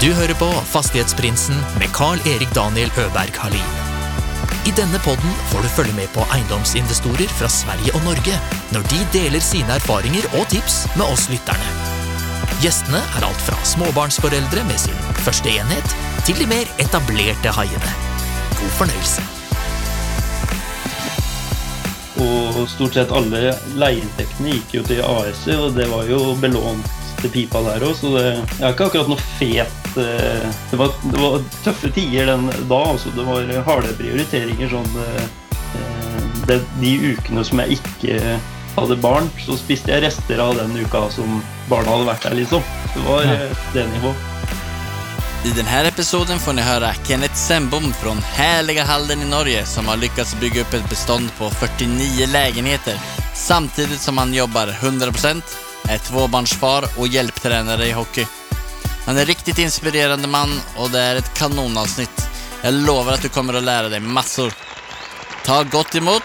Du hører på Fastighetsprinsen med Carl-Erik Daniel Øberg Halin. I denne podden får du følge med på eiendomsinvestorer fra Sverige og Norge når de deler sine erfaringer og tips med oss lytterne. Gjestene er alt fra småbarnsforeldre med sin første enhet, til de mer etablerte haiene. God fornøyelse. Og stort sett alle leieinntektene gikk jo til AS-er, og det var jo belånt til pipa der òg, så det er ikke akkurat noe fet det var, det var tøffe tider den da, altså. Det var harde prioriteringer sånn eh, det, De ukene som jeg ikke hadde barn, så spiste jeg rester av den uka som barna hadde vært der, liksom. Det var ja. det nivået. I denne episoden får ni høre Kenneth Sembom fra herlige Halden i Norge som har lyckats bygge opp et bestånd på 49 leiligheter, samtidig som han jobber 100%, tobarnsfar tvåbarnsfar och hjälptränare i hockey. Han är en riktigt inspirerande man och det är ett kanonavsnitt. Jag lovar att du kommer att lära dig massor. Ta gott emot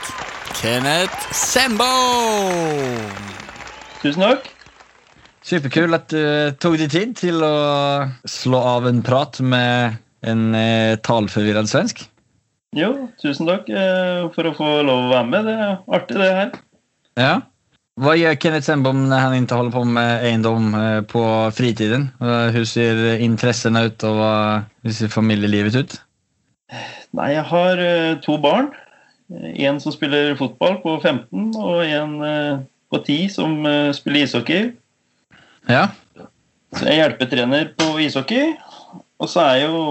Kenneth Sembo! Tusen takk. Superkul at du tok deg tid til å slå av en prat med en eh, talforvirret svensk. Jo, tusen takk eh, for å få lov å være med. Det er artig, det her. Ja. Hva gjør Kenneth Sembom når han ikke holder på med eiendom eh, på fritiden? Hvordan ser interessene ut, og hvordan ser familielivet ut? Nei, jeg har eh, to barn. En som spiller fotball på 15, og en eh, på 10 som spiller ishockey. Ja. Så jeg er hjelpetrener på ishockey. Og så er jo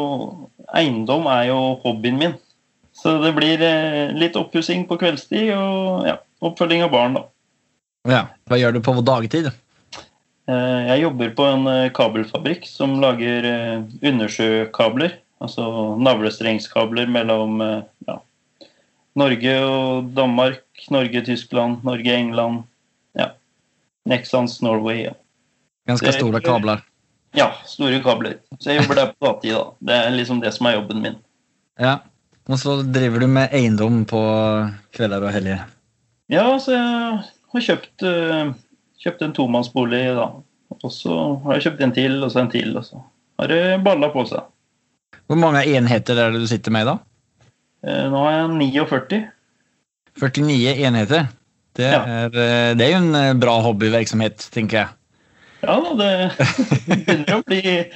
eiendom er jo hobbyen min. Så det blir litt oppussing på kveldstid og ja, oppfølging av barn, da. Ja. Hva gjør du på dagtid? Eh, Jeg jobber på en eh, kabelfabrikk som lager eh, undersjøkabler. Altså navlestrengskabler mellom ja, Norge og Danmark, Norge-Tyskland, Norge-England. Ja. Nexans Norway. Ja. Ganske store kabler. ja, store kabler. Så jeg jobber der på dagtid, da. Det er liksom det som er jobben min. Ja. Og så driver du med eiendom på kvelder og helger. Ja, så jeg har kjøpt, eh, kjøpt en tomannsbolig, da. Og så har jeg kjøpt en til, og så en til, og så har det balla på seg. Hvor mange enheter er det du sitter med da? Eh, Nå har jeg 49. 49 enheter. Det Ja. er, eh, det er jo en bra hobbyvirksomhet, tenker jeg. Ja da, det begynner å bli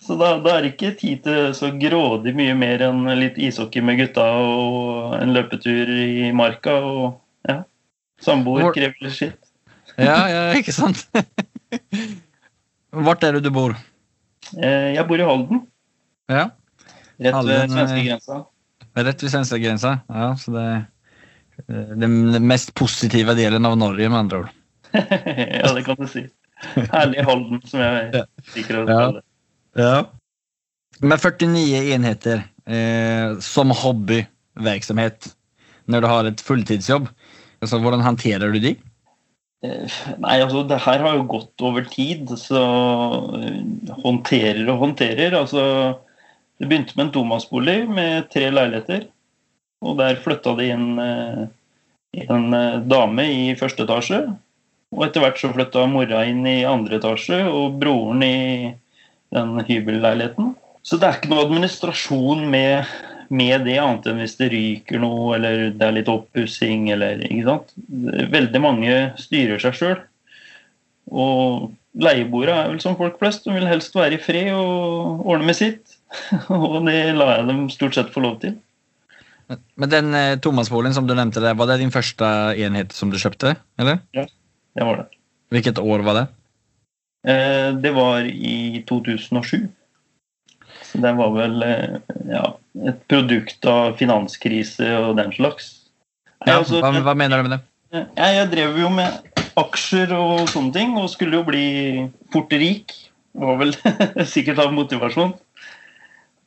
Så da, da er det ikke tid til så grådig mye mer enn litt ishockey med gutta og en løpetur i marka og. Samboer krever skitt. Ja, ja, ikke sant? Hvor er det du bor? Eh, Jeg bor i Halden, Ja, rett Halden, ved eh, svenskegrensa. Rett ved svenskegrensa. Ja, så det er eh, den mest positive delen av Norge, med andre ord. ja, det kan du si. Herlig Halden, som jeg liker å kalle det. Ja. Med 49 enheter eh, som hobbyvirksomhet når du har et fulltidsjobb, altså, hvordan håndterer du de? Eh, Nei, altså det her har jo gått over tid, så eh, håndterer og håndterer. Altså Det begynte med en tomannsbolig med tre leiligheter. Og der flytta det inn eh, en dame i første etasje. Og etter hvert så flytta mora inn i andre etasje, og broren i den hybelleiligheten. Så det er ikke noe administrasjon med, med det, annet enn hvis det ryker noe, eller det er litt oppussing, eller ikke sant. Veldig mange styrer seg sjøl. Og leieboere er vel som folk flest, de vil helst være i fred og ordne med sitt. Og det lar jeg dem stort sett få lov til. Men den eh, tomannsboligen som du nevnte, der, var det din første enhet som du kjøpte? eller? Ja, Det var det. Hvilket år var det? Eh, Det var i 2007. Det var vel eh, ja, et produkt av finanskrise og den slags. Ja, altså, hva, hva mener du med det? Jeg, jeg drev jo med aksjer og sånne ting, og skulle jo bli fort rik. Var vel sikkert av motivasjon.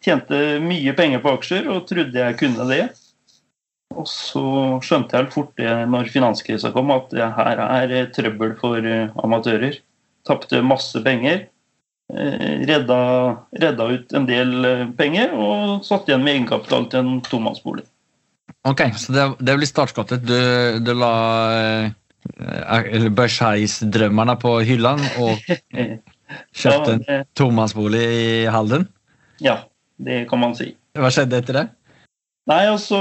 Tjente mye penger på aksjer og trodde jeg kunne det. Og så skjønte jeg fort det når finanskrisa kom, at det her er trøbbel for eh, amatører. Tapte masse penger. Eh, Redda, redda ut en del eh, penger og satt igjen med egenkapital til en tomannsbolig. Ok, så det, det blir startskottet. Du, du la eh, eller Bershais-drømmene på hylla og Kjøpte en tomannsbolig i Halden. ja, det kan man si. Hva skjedde etter det? Nei, altså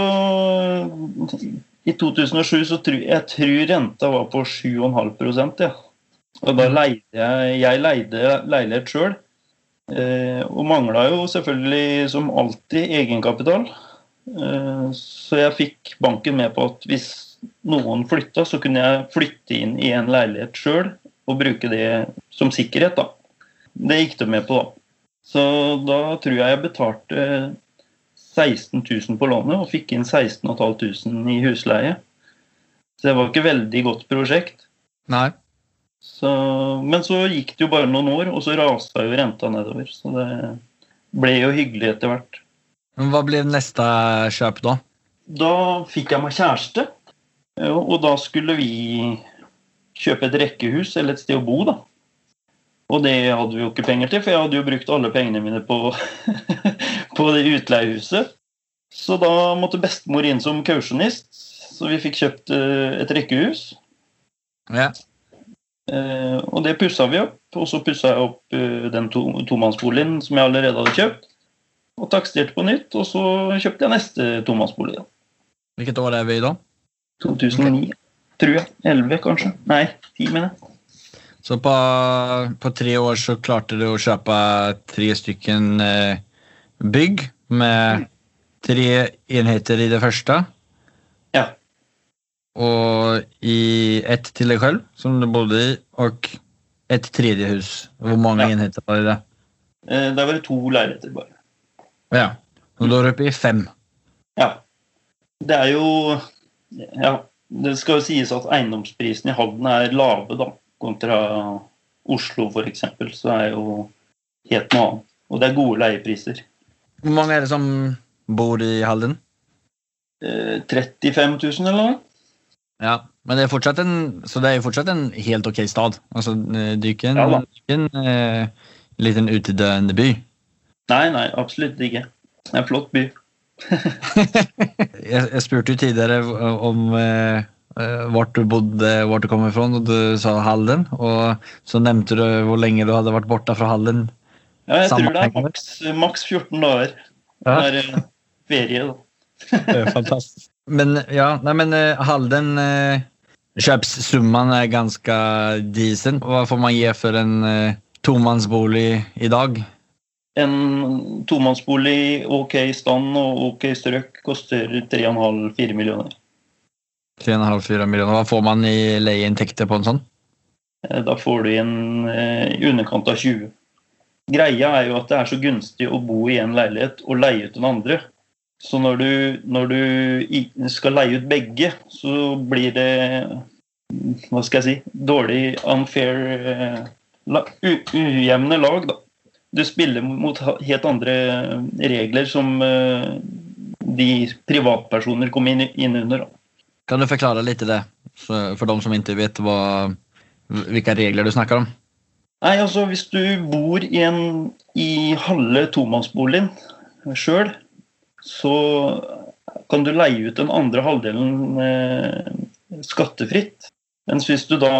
I 2007 så tror jeg tror renta var på 7,5% ja. Og da leide jeg Jeg leide leilighet sjøl. Eh, og mangla jo selvfølgelig som alltid egenkapital. Eh, så jeg fikk banken med på at hvis noen flytta, så kunne jeg flytte inn i en leilighet sjøl og bruke det som sikkerhet. da. Det gikk de med på, da. Så da tror jeg jeg betalte 16 000 på lånet og fikk inn 16 500 i husleie. Så det var ikke veldig godt prosjekt. Nei. Så, men så gikk det jo bare noen år, og så rasa jo renta nedover. Så det ble jo hyggelig etter hvert. Men hva blir neste kjøp da? Da fikk jeg meg kjæreste, og da skulle vi kjøpe et rekkehus eller et sted å bo, da. Og det hadde vi jo ikke penger til, for jeg hadde jo brukt alle pengene mine på, på det utleiehuset. Så da måtte bestemor inn som kausjonist, så vi fikk kjøpt eh, et rekkehus. Ja. Eh, og det pussa vi opp. Og så pussa jeg opp eh, den to, tomannsboligen som jeg allerede hadde kjøpt. Og taksterte på nytt, og så kjøpte jeg neste tomannsbolig. da. Hvilket år er vi i da? 2009, tror jeg. 11, kanskje. Nei, 10, mener jeg. Så på, på tre år så klarte du å kjøpe tre stykken eh, bygg med tre enheter i det første. Og i ett til deg selv, som du bodde i, og et tredje hus. Hvor mange Ja. enheter var det? i det? Der var det to leiligheter, bare. Ja. Og da er du oppe i fem. Ja. Det er jo Ja, det skal jo sies at eiendomsprisene i Halden er lave, da. Kontra Oslo, f.eks. Så er jo helt noe annet. Og det er gode leiepriser. Hvor mange er det som bor i Halden? Eh, 35 000 eller noe? Ja, men det er fortsatt en, så det er jo fortsatt en helt ok stad. Altså, eh, det er ikke en, Ja ikke en eh, liten utedøende by. Nei, nei, absolutt ikke. Det er en flott by. Jeg, jeg spurte jo tidligere om eh, eh, hvor du bodde, hvor du kommer fra, og du sa Halden. Og så nevnte du hvor lenge du hadde vært borte fra Halden. Ja, jeg tror det er maks, maks 14 dager. Ja. Det er eh, ferie, da. Det er fantastisk. Men ja, nei, men eh, Halden eh, Kjøpssummen er ganske decent. Hva får man gi for en eh, tomannsbolig i dag? En tomannsbolig ok stand og ok strøk koster 3,5-4 millioner. 3,5-4 millioner. Hva får man i leieinntekter på en sånn? Eh, Da får du inn eh, i underkant av 20. Greia er jo at det er så gunstig å bo i en leilighet og leie ut den andre. Så når du, når du skal leie ut begge, så blir det Hva skal jeg si Dårlig unfair eh, Ujevne lag, da. Du spiller mot helt andre regler som eh, de privatpersoner kommer inn, inn under. Da. Kan du forklare litt det, for de som ikke vet hva, hvilke regler du snakker om? Nei, altså Hvis du bor i, en, i halve tomannsboligen sjøl, så kan du leie ut den andre halvdelen eh, skattefritt. Mens hvis du da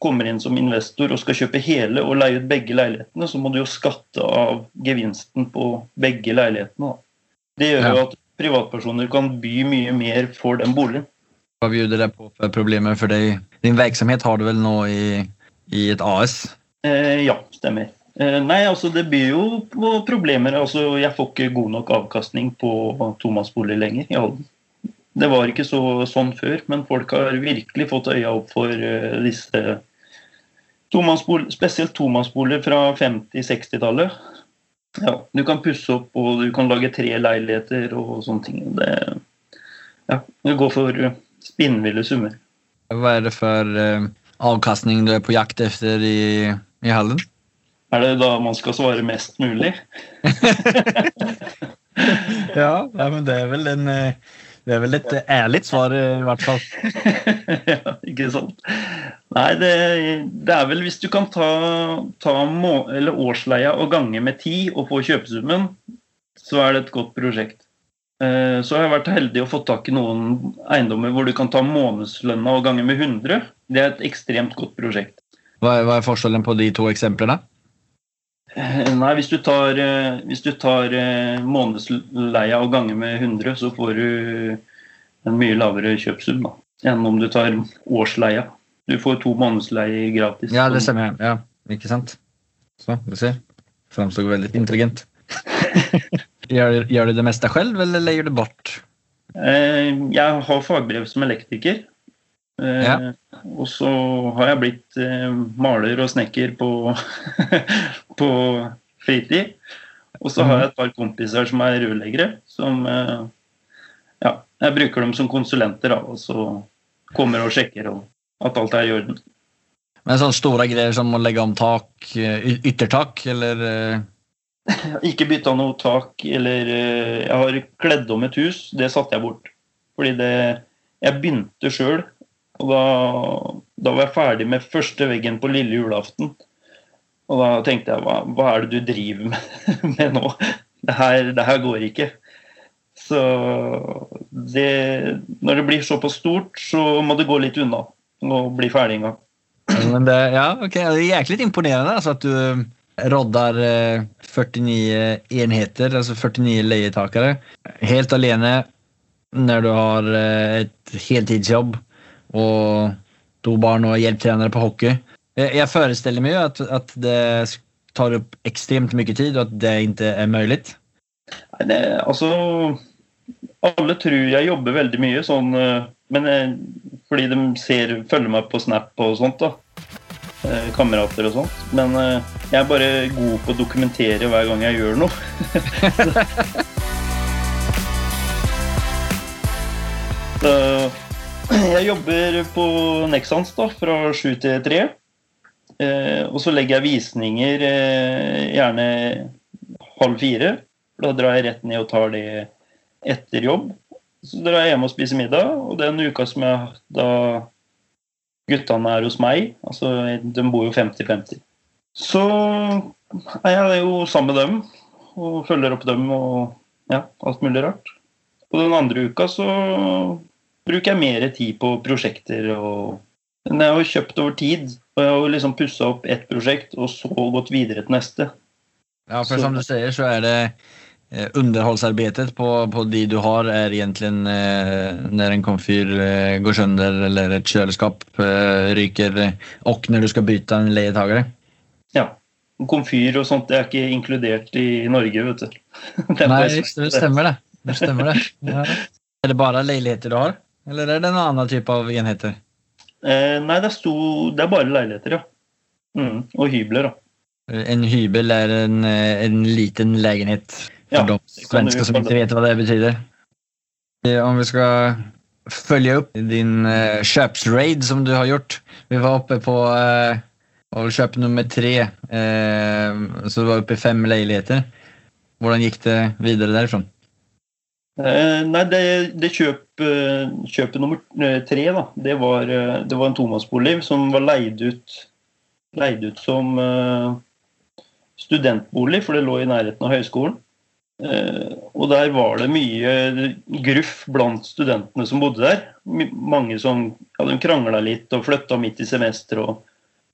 kommer inn som investor og skal kjøpe hele og leie ut begge leilighetene, så må du jo skatte av gevinsten på begge leilighetene. Det gjør jo Ja. at privatpersoner kan by mye mer for den boligen. Hva bjuder det på for problemer for deg? Din virksomhet har du vel nå i, i et AS? Eh, ja, stemmer. Eh, nei, altså det byr jo problemer. Altså, jeg får ikke god nok avkastning på tomannsbolig lenger i Halden. Det var ikke så, sånn før, men folk har virkelig fått øya opp for uh, disse tomannsbol- Spesielt tomannsboliger fra 50-60-tallet. Ja, du kan pusse opp, og du kan lage tre leiligheter og sånne ting. Det, ja, det går for eh, spinnville summer. Hva er det for uh, avkastning du er på jakt etter i, i Halden? Er det da man skal svare mest mulig? Ja, men det er vel en eh, det er vel et ærlig svar, i hvert fall. ja, ikke sant? Nei, det, det er vel hvis du kan ta, ta må, eller årsleia og gange med ti og få kjøpesummen, så er det et godt prosjekt. Eh, Så har jeg vært heldig og fått tak i noen eiendommer hvor du kan ta månedslønna og gange med 100. Det er et ekstremt godt prosjekt. Hva er, hva er forskjellen på de to eksemplene? Eh, Nei, hvis du tar, eh, hvis du tar eh, månedsleia og ganger med 100, så får du en mye lavere kjøpsum da, enn om du tar årsleia. Du får to månedsleier gratis. Ja, det stemmer. Ja, ikke sant? Så, du ser. Framstår veldig intelligent. gjør, du- det meste selv, eller legger du bort? Jeg har fagbrev som elektriker. Eh, Og så har jeg blitt eh, maler og snekker på, på fritid. Og så har jeg et par kompiser som er rørleggere. Som eh, ja, jeg bruker dem som konsulenter, da, og så kommer og sjekker og at alt er i orden. Men sånne store greier som å legge om tak, eh, yttertak, eller eh, Jeg har ikke bytta noe tak, eller eh, Jeg har kledd om et hus. Det satte jeg bort. Fordi det Jeg begynte sjøl, og da, da var jeg ferdig med første veggen på lille julaften. Og da tenkte jeg hva, hva er det du driver med, med nå? Det her, det her går ikke. Så det Når det blir såpass stort, så må det gå litt unna og bli ferdig en gang. Det, ja, ok. Det er jæklig imponerende altså, at du rodder roddar eh, 49 enheter, altså 49 leietakere, helt alene når du har eh, et heltidsjobb og to barn og hjelptrenere på hockey. Jeg, jeg forestiller meg jo at, at det tar opp ekstremt mye tid, og at det ikke er mulig. Nei, det, altså Alle tror jeg jobber veldig mye, sånn, eh, men eh, fordi de ser, følger meg på Snap og sånt. da Eh, Kamerater og sånt. Men jeg er bare god på å dokumentere hver gang jeg gjør noe. Så jeg jobber på Nexans da, fra sju til tre. Eh, og så legger jeg visninger eh, gjerne halv fire. Da drar jeg rett ned og tar det etter jobb. Så drar jeg hjem og spiser middag, og den uka som jeg da guttene er hos meg, altså de bor jo 50-50, så er jeg jo sammen med dem og følger opp dem og ja, alt mulig rart. Og den andre uka så bruker jeg mer tid på prosjekter og jeg har jo kjøpt over tid, og jeg har liksom pussa opp ett prosjekt og så gått videre til neste. Ja, for Så- som du sier, så er det underholdsarbeidet på, på de du har, er egentlig eh, når en komfyr eh, går sønder eller et kjøleskap eh, ryker, eh, og når du skal bytte en leietagere. Ja. Komfyr og sånt det er ikke inkludert i Norge, vet du. Det er Nei, det stemmer det. Det stemmer det. Ja. Er det bare leiligheter du har, eller er det en annen type av enheter? Eh, nei, det er, stor, det er bare leiligheter, ja. Mm, og hybler, da. En hybel er en, eh, en liten leilighet for Ja, de svensker som ikke vet hva det betyder. Eh, Om vi skal følge opp din uh, kjøpsraid som du har gjort. Vi var oppe på uh, kjøp nummer tre, uh, så du var oppe i fem leiligheter. Hvordan gikk det videre derfra? Eh, nei, det, det kjøp, eh, kjøpet nummer eh, tre, da, det var, det var en tomannsbolig som var leid ut, leid ut som studentbolig, for det lå i nærheten av høyskolen. Og der var det mye gruff blant studentene som bodde der. Mange som ja, de krangla litt og flytta midt i semesteret.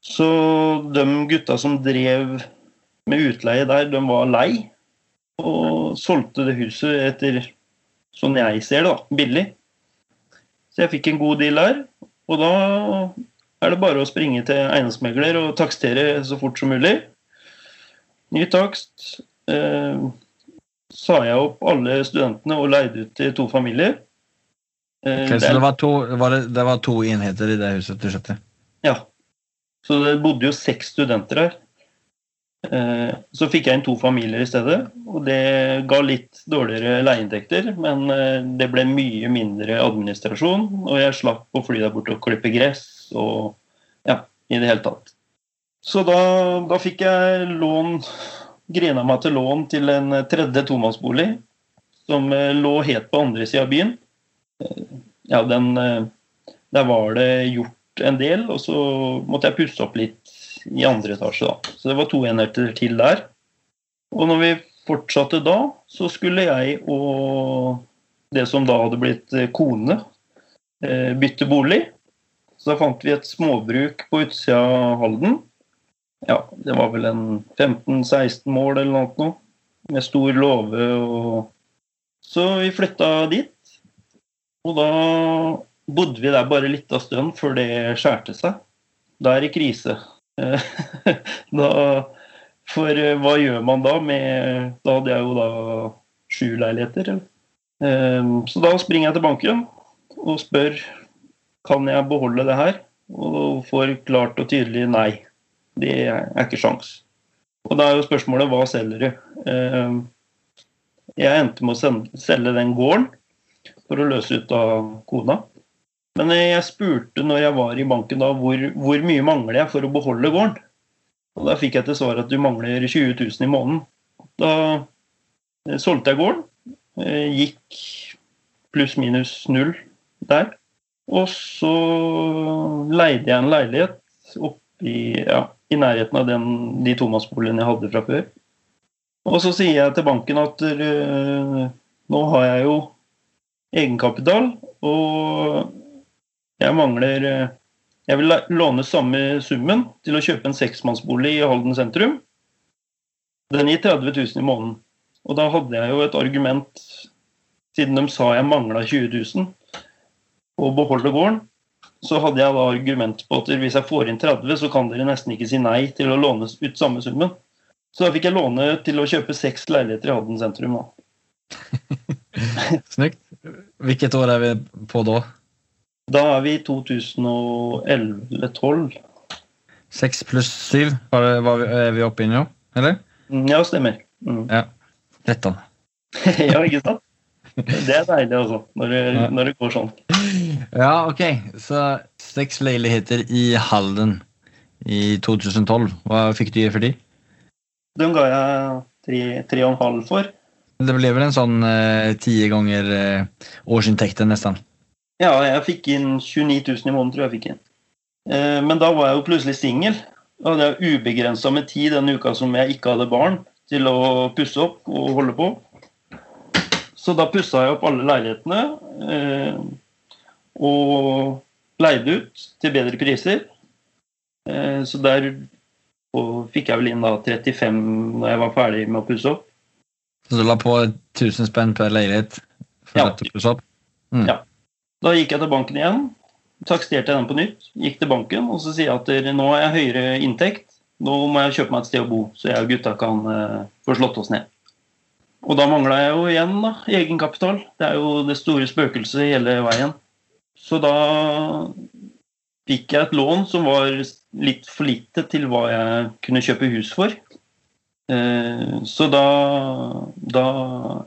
Så de gutta som drev med utleie der, de var lei. Og solgte det huset etter sånn jeg ser det, da, billig. Så jeg fikk en god deal der. Og da er det bare å springe til eiendomsmegler og takstere så fort som mulig. Ny takst. Eh, sa jeg opp alle studentene og leide ut til to familier. Eh, Ok, så det var, to, var det, det var to enheter i det huset du kjøpte? Ja. Så det bodde jo seks studenter her. Eh, Så fikk jeg inn to familier i stedet, og det ga litt dårligere leieinntekter. Men eh, det ble mye mindre administrasjon, og jeg slapp å fly der borte og klippe gress og ja, i det hele tatt. Så da, da fikk jeg lån Grina meg til lån til en tredje tomannsbolig som eh, lå helt på andre sida av byen. Ja, den Der var det gjort en del, og så måtte jeg pusse opp litt i andre etasje. da. Så det var to enheter til der. Og når vi fortsatte da, så skulle jeg og det som da hadde blitt eh, kone, eh, bytte bolig. Så da fant vi et småbruk på utsida av Halden. Ja, det var vel en 15-16 mål eller noe. Med stor låve og Så vi flytta dit. Og da bodde vi der bare litt av stund før det skjærte seg. Da er det krise. da, for eh, hva gjør man da med Da hadde jeg jo da sju leiligheter. Eh, så da springer jeg til banken og spør kan jeg beholde det her. Og får klart og tydelig nei. Det er ikke sjans. Og da er jo spørsmålet hva selger du? Eh, jeg endte med å selge den gården for å løse ut av kona. Men jeg spurte når jeg var i banken da, hvor, hvor mye mangler jeg for å beholde gården. Og Da fikk jeg til svar at du mangler 20 000 i måneden. Da eh, solgte jeg gården. Eh, gikk pluss-minus null der. Og så leide jeg en leilighet oppi, ja, i nærheten av den, de tomannsboligene jeg hadde fra før. Og så sier jeg til banken at uh, nå har jeg jo egenkapital, og jeg mangler uh, Jeg vil låne samme summen til å kjøpe en seksmannsbolig i Halden sentrum. Den gir 30 000 i måneden. Og da hadde jeg jo et argument, siden de sa jeg mangla 20 000, å beholde gården. Så hadde jeg da argument på at hvis jeg får inn 30, så kan dere nesten ikke si nei til å låne ut samme summen. Så da fikk jeg låne til å kjøpe seks leiligheter i Halden sentrum. da. Snyggt. Hvilket år er vi på da? Da er vi i 2011-12. Seks pluss syv er vi oppe i nå, eller? Mm, ja, stemmer. Mm. Ja. 13. ja, ikke sant? Det er deilig, altså. Når det, når det går sånn. Ja, ok. Så seks leiligheter i Halden i 2012. Hva fikk du for de? Den ga jeg tre, tre og en halv for. Det ble vel en sånn eh, ti ganger eh, årsinntekten, nesten? Ja, jeg fikk inn 29 000 i måneden, tror jeg jeg fikk inn. Eh, men da var jeg jo plutselig singel. Da hadde jeg ubegrensa med tid den uka som jeg ikke hadde barn, til å pusse opp og holde på. Så da pussa jeg opp alle leilighetene eh, og leide ut til bedre priser. Eh, så der fikk jeg vel inn da 35 når jeg var ferdig med å pusse opp. Så du la på 1000 spenn per leilighet for ja. å pusse opp? Mm. Ja. Da gikk jeg til banken igjen, taksterte den på nytt, gikk til banken og så sier jeg at nå har jeg høyere inntekt, nå må jeg kjøpe meg et sted å bo, så jeg og gutta kan uh, få slått oss ned. Og da mangla jeg jo igjen da, egenkapital. Det er jo det store spøkelset hele veien. Så da fikk jeg et lån som var litt for lite til hva jeg kunne kjøpe hus for. Eh, så da, da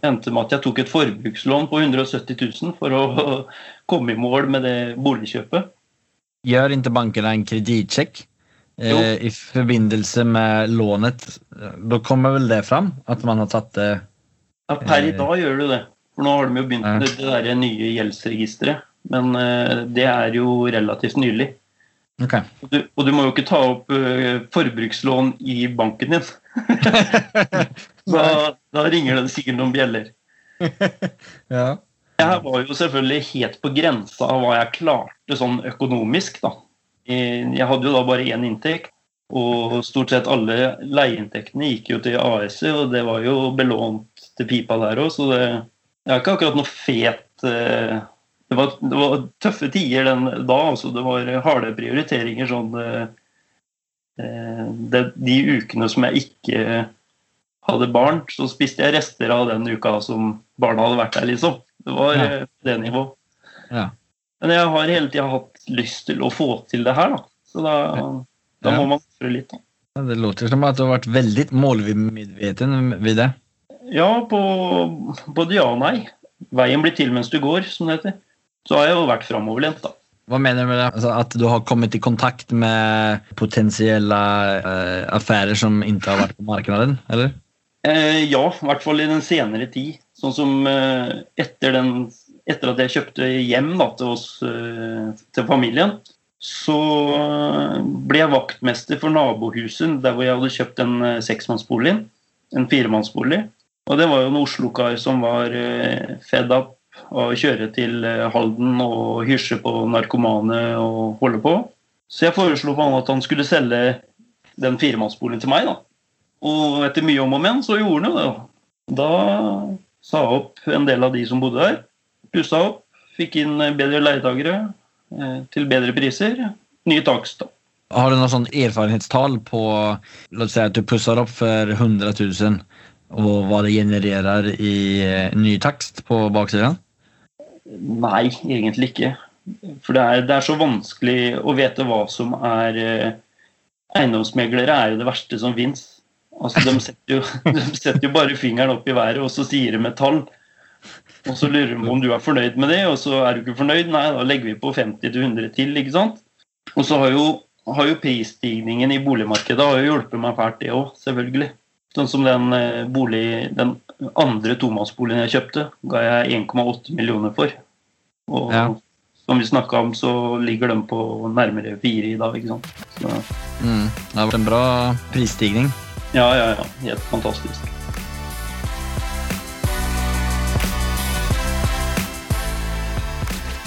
endte det med at jeg tok et forbrukslån på 170 000 for å komme i mål med det boligkjøpet. Gjør ikke banken en kredittsjekk eh, i forbindelse med lånet? Da kommer vel det fram? At man har tatt det Ja, Per i eh, dag gjør du det. For nå har de jo begynt med det der nye gjeldsregisteret. Men eh, det er jo relativt nylig. Okay. Og, du, og, du, må jo ikke ta opp uh, forbrukslån i banken din. da, da, ringer det sikkert noen bjeller. ja. Jeg var jo selvfølgelig helt på grensa av hva jeg klarte sånn økonomisk. da. Jeg hadde jo da bare én inntekt, og stort sett alle leieinntektene gikk jo til AS-er, og det var jo belånt til pipa der òg, så det, jeg har ikke akkurat noe fet uh, det var, det var, tøffe tider den da. altså Det var harde prioriteringer sånn eh, eh, det, De ukene som jeg ikke hadde barn, så spiste jeg rester av den uka som barna hadde vært der, liksom. Det var ja. Eh, det nivået. Ja. Men jeg har hele tida hatt lyst til å få til det her, da. Så da, da må man ofre litt, da. Det låter som at du har vært veldig målmedveten ved det. Ja, på både ja og nei. Veien blir til mens du går, som det heter så har jeg jo vært framoverlent, da. Hva mener du med det? Altså, at du har kommet i kontakt med potensielle uh, affærer som ikke har vært på markedet? eller? Eh, ja, i hvert fall i den senere tid. Sånn som uh, etter, den, etter, at jeg kjøpte hjem da, til oss, uh, til familien, så ble jeg vaktmester for nabohuset der hvor jeg hadde kjøpt en seksmannsbolig. En firemannsbolig. Og det var jo en Oslo-kar som var fed up og kjøre til eh, Halden og hysje på narkomane og holde på. Så jeg foreslo for han at han skulle selge den firemannsboligen til meg. da. Og etter mye om og men, så gjorde han jo det. da. Sa jeg opp en del av de som bodde der. Pussa opp, fikk inn bedre leietakere eh, til bedre priser. Nye takst. da. Har du noe sånn erfaringstall på La oss si at du pusser opp for 100 000, og hva det genererer i eh, ny takst på baksiden? Nei, egentlig ikke. For det er, det er så vanskelig å vite hva som er eh, Eiendomsmeglere er jo det verste som fins. Altså, de, setter jo, de setter jo bare fingeren opp i været, og så sier de et tall. Og så lurer de om du er fornøyd med det, og så er du ikke fornøyd. Nei, da legger vi på 50-100 til, ikke sant. Og så har jo, har jo prisstigningen i boligmarkedet har jo hjulpet meg fælt, det òg, selvfølgelig. Sånn som den, eh, bolig, den andre tomannsboligen jeg kjøpte, ga jeg 1,8 millioner for. Og Ja. som vi snakka om, så ligger de på nærmere fire i dag, ikke sant. Så, Mm. Det har vært en bra prisstigning. ja, ja, ja. Helt fantastisk.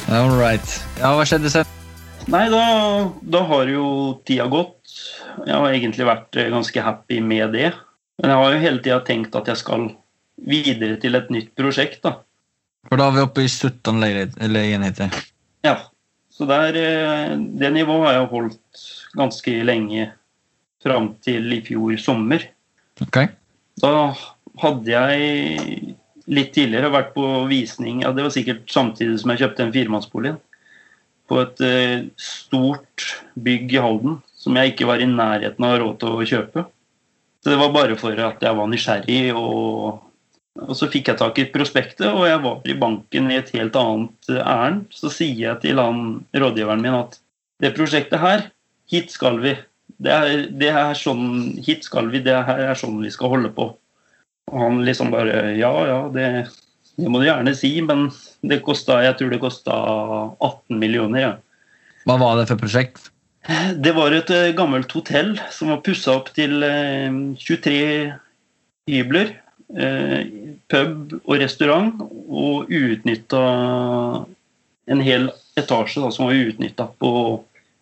All right. Ja, hva skjedde sen? Nei, da, da har jo tida gått. Jeg har egentlig vært eh, ganske happy med det. Men jeg har jo hele tida tenkt at jeg skal videre til et nytt prosjekt, da. For da er vi oppe i 17 leilighet- Ja. Så der, eh, det nivået har jeg holdt ganske lenge fram til i fjor sommer. Ok. Da hadde jeg litt tidligere vært på visning ja, Det var sikkert samtidig som jeg kjøpte en firemannsbolig. På et eh, stort bygg i Halden som jeg ikke var i nærheten av råd til å kjøpe. Så det var bare for at jeg var nysgjerrig. Og, og så fikk jeg tak i prospektet, og jeg var i banken i et helt annet eh, ærend. Så sier jeg til han rådgiveren min at det prosjektet her, hit skal vi. Det er, det er sånn, hit skal vi, det her er sånn vi skal holde på. Og han liksom bare Ja, ja, det, det må du gjerne si, men det kosta Jeg tror det kosta 18 millioner. Ja. Hva var det for prosjekt? Det var et eh, gammelt hotell som var pussa opp til eh, 23 hybler. Eh, pub og restaurant, og uutnytta en hel etasje da, som var uutnytta på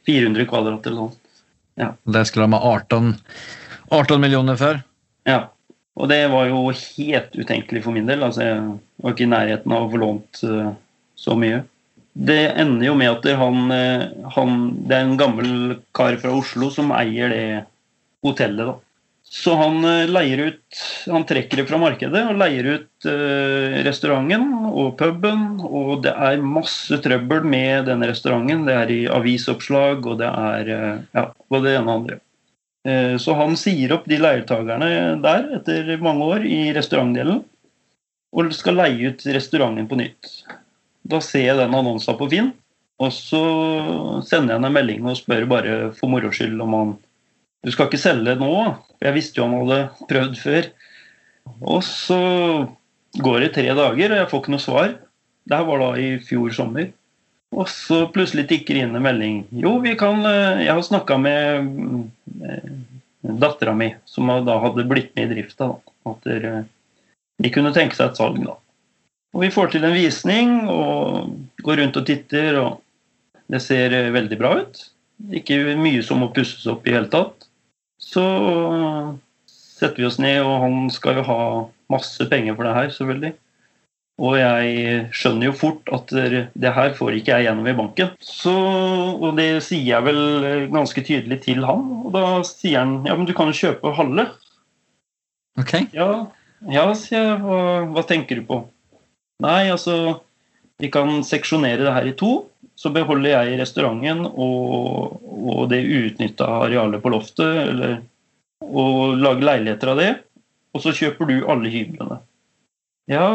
400 kvadrat eller sånn. Det skulle de ha 18, 18 millioner for. Ja. Og det var jo helt utenkelig for min del. Altså, jeg var ikke i nærheten av å få lånt eh, så mye. Det ender jo med at han, eh, han Det er en gammel kar fra Oslo som eier det hotellet, da. Så han eh, leier ut Han trekker det fra markedet og leier ut eh, restauranten og puben. Og det er masse trøbbel med denne restauranten. Det er i avisoppslag, og det er eh, ja, både det ene og andre. Eh, Så han sier opp de leietakerne der etter mange år i restaurantdelen, og skal leie ut restauranten på nytt. Da ser jeg den annonsen på Finn, og så sender jeg han en melding og spør bare for moro skyld om han Du skal ikke selge nå? Jeg visste jo han hadde prøvd før. Og så går det tre dager, og jeg får ikke noe svar. Det her var da i fjor sommer. Og så plutselig tikker inn en melding. Jo, vi kan eh, Jeg har snakka med eh, dattera mi, som da hadde blitt med i drifta. At de kunne tenke seg et salg, da. Og vi får til en visning og går rundt og titter, og det ser veldig bra ut. Ikke mye som må pusses opp i hele tatt. Så setter vi oss ned, og han skal jo ha masse penger for det her, selvfølgelig. Og jeg skjønner jo fort at det her får ikke jeg gjennom i banken. Så, og det sier jeg vel ganske tydelig til han. Og da sier han ja, men du kan jo kjøpe halve. Ok. Ja, ja sier jeg. Hva, hva tenker du på? Nei, altså Vi kan seksjonere det her i to. Så beholder jeg restauranten og, og det uutnytta arealet på loftet. Eller, og lager leiligheter av det. Og så kjøper du alle hyblene. Ja,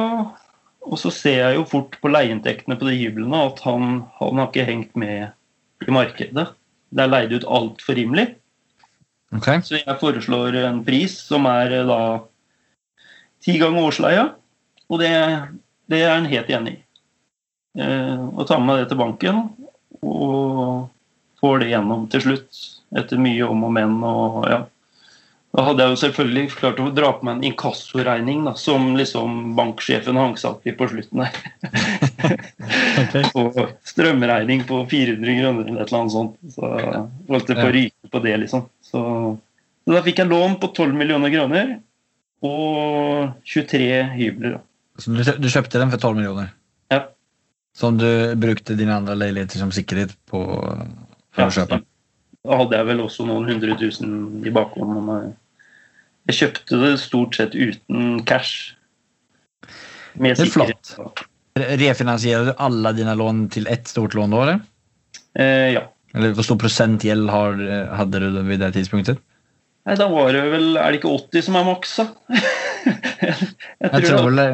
og så ser jeg jo fort på leieinntektene på de hyblene at han, han har ikke hengt med i markedet. Det er leid ut altfor rimelig. ok. Så jeg foreslår en pris som er da ti ganger årsleia. Og det, det er han helt enig i. Eh, og tar med det til banken og får det gjennom til slutt. Etter mye om og men. og ja. Da hadde jeg jo selvfølgelig klart å dra på meg en inkassoregning da, som liksom banksjefen hang satt i på slutten her. og strømregning på 400 kroner eller et eller annet sånt. Så holdt det på å ryke på det, liksom. Så Så da fikk jeg lån på 12 millioner kroner og 23 hybler. da. Så du, du kjøpte den for 12 millioner? Ja. Som du brukte dine andre leiligheter som sikkerhet på for å kjøpe? Da hadde jeg vel også noen hundre tusen i bakhånd. Jeg jeg kjøpte det stort sett uten cash. Med Det er flott. Refinansierer du alle dine lån til ett stort lån da, eller? Eh, ja. Eller hvor stor prosent gjeld hadde du ved det tidspunktet? Nei, da var det vel Er det ikke 80 som er maks, da? jeg, tror, Jeg tror det.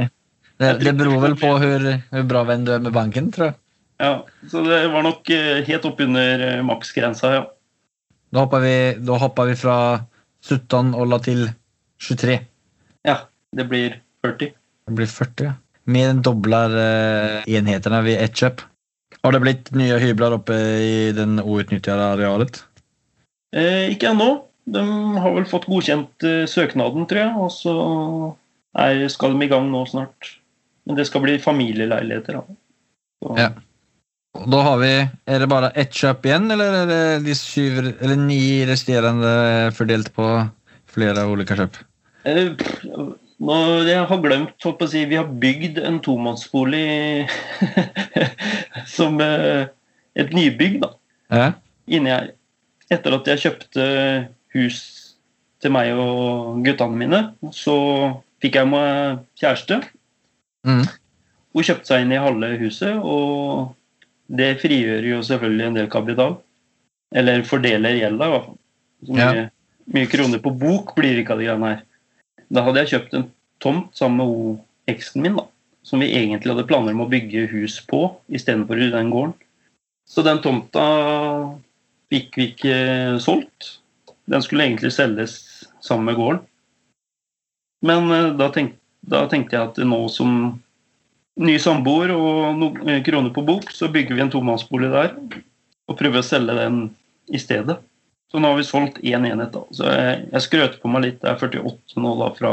Det, det, beror vel på hvor, hvor bra venn du er med banken, tror jeg. Ja, så det var nok eh, helt oppunder eh, maksgrensa, ja. Da hopper vi, da hopper vi fra 17 og la til 23. Ja, det blir 40. Det blir 40. ja. Mer enn dobler eh, enhetene ved ett kjøp. Har det blitt nye hybler oppe i den outnyttede arealet? Eh, ikke ennå. De har vel fått godkjent søknaden, tror jeg. Og så er, skal de i gang nå snart. Men det skal bli familieleiligheter. Da. Ja. Da har vi, Er det bare ett kjøp igjen, eller er det de syv, eller ni resterende fordelt på flere ulike kjøp? Eh, nå, jeg har glemt å si, Vi har bygd en tomannsbolig som eh, et nybygg da, Ja. inni her. Etter at jeg kjøpte hus til meg og guttene mine, så fikk jeg meg kjæreste. Mm. Hun kjøpte seg inn i halve huset, og det frigjør jo selvfølgelig en del kapital. Eller fordeler gjelda, i hvert fall. Så Ja. mye, mye kroner på bok blir det ikke av de greiene her. Da hadde jeg kjøpt en tomt sammen med eksen min, da. Som vi egentlig hadde planer om å bygge hus på istedenfor i den gården. Så den tomta fikk vi ikke solgt. Den skulle egentlig selges sammen med gården. Men eh, da, tenk, da tenkte jeg at nå som ny samboer og noen kroner på bok, så bygger vi en tomannsbolig der. Og prøver å selge den i stedet. Så nå har vi solgt én enhet. da. Så jeg, jeg skrøter på meg litt. Det er 48 nå da fra,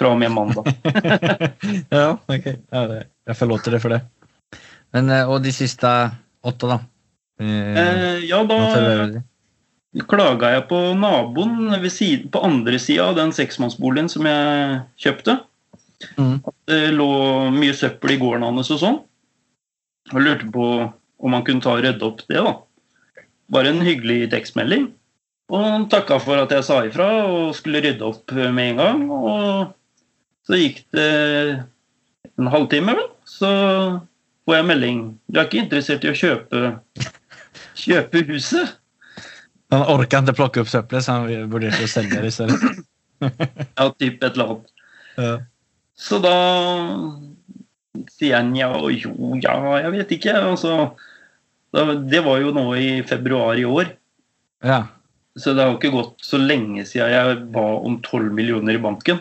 fra og med mandag. ja, ok. Ja, det, jeg forlåter det for det. Men, eh, og de siste åtte, da? Eh, Eh, ja, da klaga jeg på naboen ved siden, på andre sida av den seksmannsboligen som jeg kjøpte. Mm. Det lå mye søppel i gården hans og sånn. Og lurte på om han kunne ta og rydde opp det. da. Bare en hyggelig tekstmelding. Og han takka for at jeg sa ifra og skulle rydde opp med en gang. Og så gikk det en halvtime, vel. Så får jeg melding. Du er ikke interessert i å kjøpe, kjøpe huset? Han orka ikke plukke opp søppelet, så han vurderte å selge det i stedet. Ja, typ et eller annet. Ja. Så da sier han ja, jo, ja, jeg vet ikke. Altså, det var jo nå i februar i år. ja. Så det har jo ikke gått så lenge siden jeg ba om 12 millioner i banken.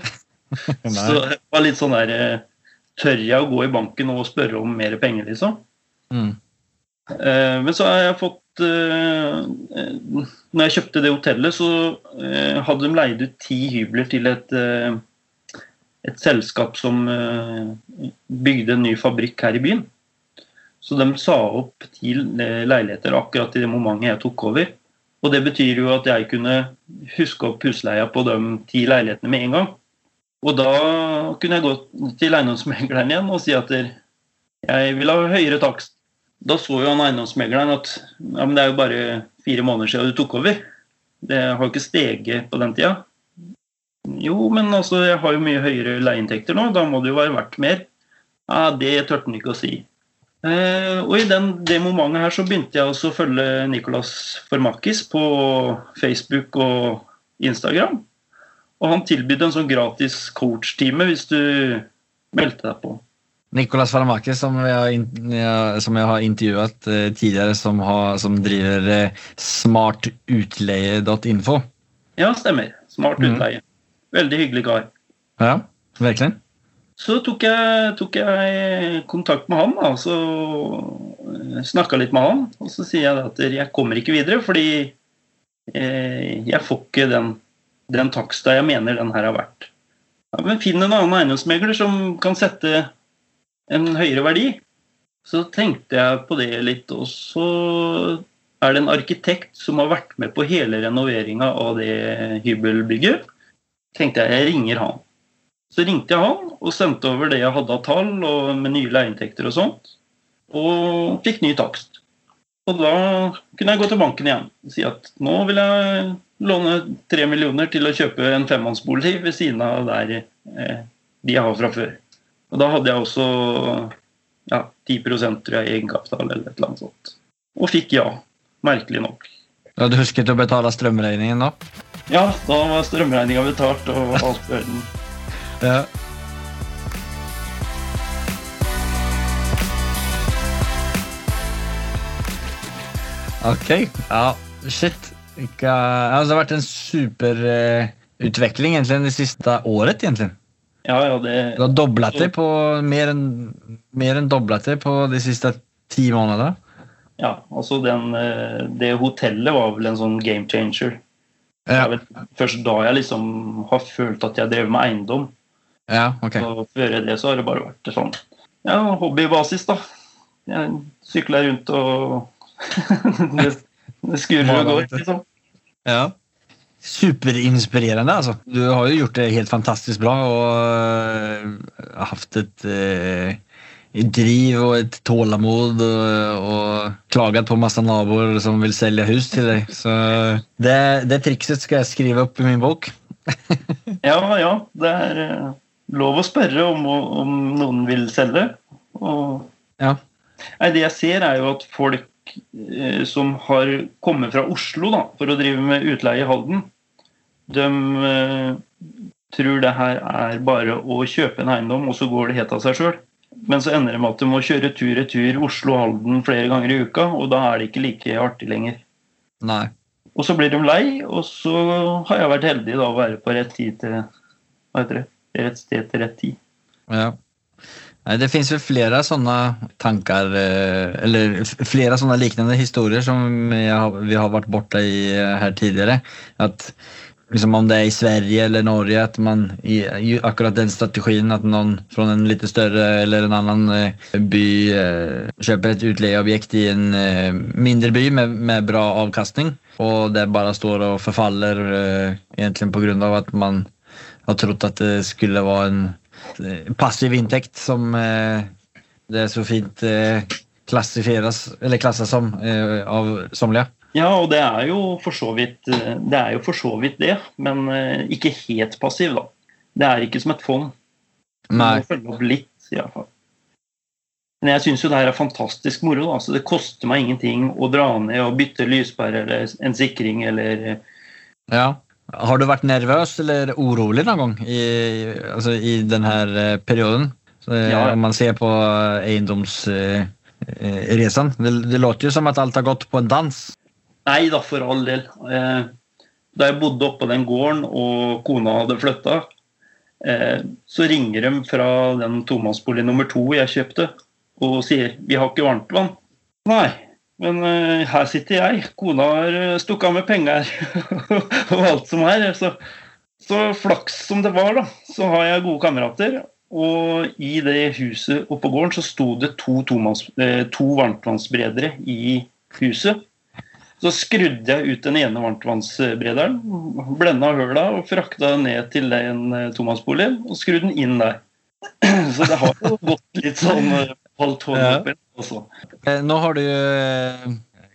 Så det var litt sånn der eh, Tør jeg å gå i banken og spørre om mer penger, liksom? Mm. Eh, Men så har jeg fått eh, Når jeg kjøpte det hotellet, så hadde de leid ut ti hybler til et, et selskap som eh, bygde en ny fabrikk her i byen. Så de sa opp ti eh, leiligheter akkurat i det momentet jeg tok over. Og det betyr jo at jeg kunne huske opp husleia på de ti leilighetene med en gang. Og da kunne jeg gå til eiendomsmegleren igjen og si at jeg vil ha høyere takst. Da så jo han eiendomsmegleren at ja, det er jo bare fire måneder siden du tok over. Det har jo ikke steget på den tida. Jo, men altså, jeg har jo mye høyere leieinntekter nå, da må det jo være verdt mer. Ja, Det turte han ikke å si. Eh, og i den, det momentet her så begynte jeg også å følge Nicolas Formakis på Facebook og Instagram. Og han tilbød en sånn gratis coach-time hvis du meldte deg på. Nicolas Formakis, som, jeg har som jeg har intervjuet eh, tidligere, som, har, som driver eh, smartutleie.info. Ja, stemmer. Smart utleie. utleie. Veldig hyggelig kar. Ja, virkelig. Så tok jeg, tok jeg kontakt med han, da, så snakka litt med han. Og så sier jeg at jeg kommer ikke videre, fordi eh, jeg får ikke den, den taksta jeg mener den her har vært. Ja, men finn en annen eiendomsmegler som kan sette en høyere verdi. Så tenkte jeg på det litt, og så er det en arkitekt som har vært med på hele renoveringa av det hybelbygget. Tenkte jeg jeg ringer han. Så ringte jeg han og sendte over det jeg hadde av tall og med nye leieinntekter og sånt. Og fikk ny takst. Og da kunne jeg gå til banken igjen og si at nå vil jeg låne tre millioner til å kjøpe en femmannsbolig ved siden av der eh, de jeg har fra før. Og da hadde jeg også ja, 10 tror jeg, egenkapital eller et eller annet sånt. Og fikk ja. Merkelig nok. Du du husket å betale strømregningen da? Ja, da var strømregninga betalt og alt i orden. Ja. Ok. Ja, shit. Ikke, altså, det har vært en superutvikling uh, egentlig det siste året, egentlig. Ja, ja, det... Du har dobla det på mer enn mer enn dobla det på de siste ti månedene. Ja, altså den, eh, det hotellet var vel en sånn game changer. Det er vel først da jeg liksom har følt at jeg drev med eiendom. Ja, ok. Og før det så har det bare vært sånn ja, hobbybasis, da. Jeg sykler rundt og det, det og går, liksom. Ja. Superinspirerende, altså. Du har jo gjort det helt fantastisk bra og uh, hatt et uh, driv og et tålamod og, og klaget på masse naboer som vil selge hus til deg. Så det, det trikset skal jeg skrive opp i min bok. ja, ja. Det er uh, lov å spørre om, om noen vil selge. Og, ja. nei, det jeg ser, er jo at folk eh, som har kommet fra Oslo da, for å drive med utleie i Halden, de eh, tror det her er bare å kjøpe en eiendom, og så går det helt av seg sjøl. Men så ender det med at du må kjøre tur-retur Oslo-Halden flere ganger i uka, og da er det ikke like artig lenger. Nei. Og så blir de lei, og så har jeg vært heldig da å være på rett tid til Hva heter det? Rett sted til rett tid. Ja. Det fins vel flere sånne tanker, eh, eller flere sånne liknende historier som vi har vært borte i eh, her tidligere. At liksom om det er i Sverige eller Norge, at man i, akkurat den strategien at noen fra en litt større eller en annen eh, by kjøper et utleieobjekt i en mindre by med, med, bra avkastning, og det bare står og forfaller egentlig pga. at man har trodd at det skulle være en passiv inntekt som det så fint klassifiseres, eller klasses som av somliga. Ja, og det er jo for så vidt det, jo for så vidt det men ikke helt passiv, da. Det er ikke som et fond. Nei. må følge opp litt, i hvert fall. Men jeg syns jo det her er fantastisk moro. Da. Så det koster meg ingenting å dra ned og bytte lyspære eller en sikring eller Ja. Har du vært nervøs eller urolig noen gang i, altså i denne perioden? Så, ja. Om man ser på eiendomsreisen. Det, det låter jo som at alt har gått på en dans? Nei da, for all del. Da jeg bodde oppå den gården og kona hadde flytta, så ringer de fra den tomannsbolig nummer to jeg kjøpte, og sier 'vi har ikke varmtvann'. Nei, men uh, her sitter jeg. Kona har stukket av med penger og alt som er. Så, så, flaks som det var, da, så har jeg gode kamerater. Og i det huset oppå gården så sto det to, to varmtvannsberedere i huset. Så skrudde jeg ut den ene varmtvannsbrederen, blenda høla og frakta den ned til en tomannsbolig og skrudde den inn der. Så det har jo gått litt sånn halvt hånd oppi. Også. Nå har du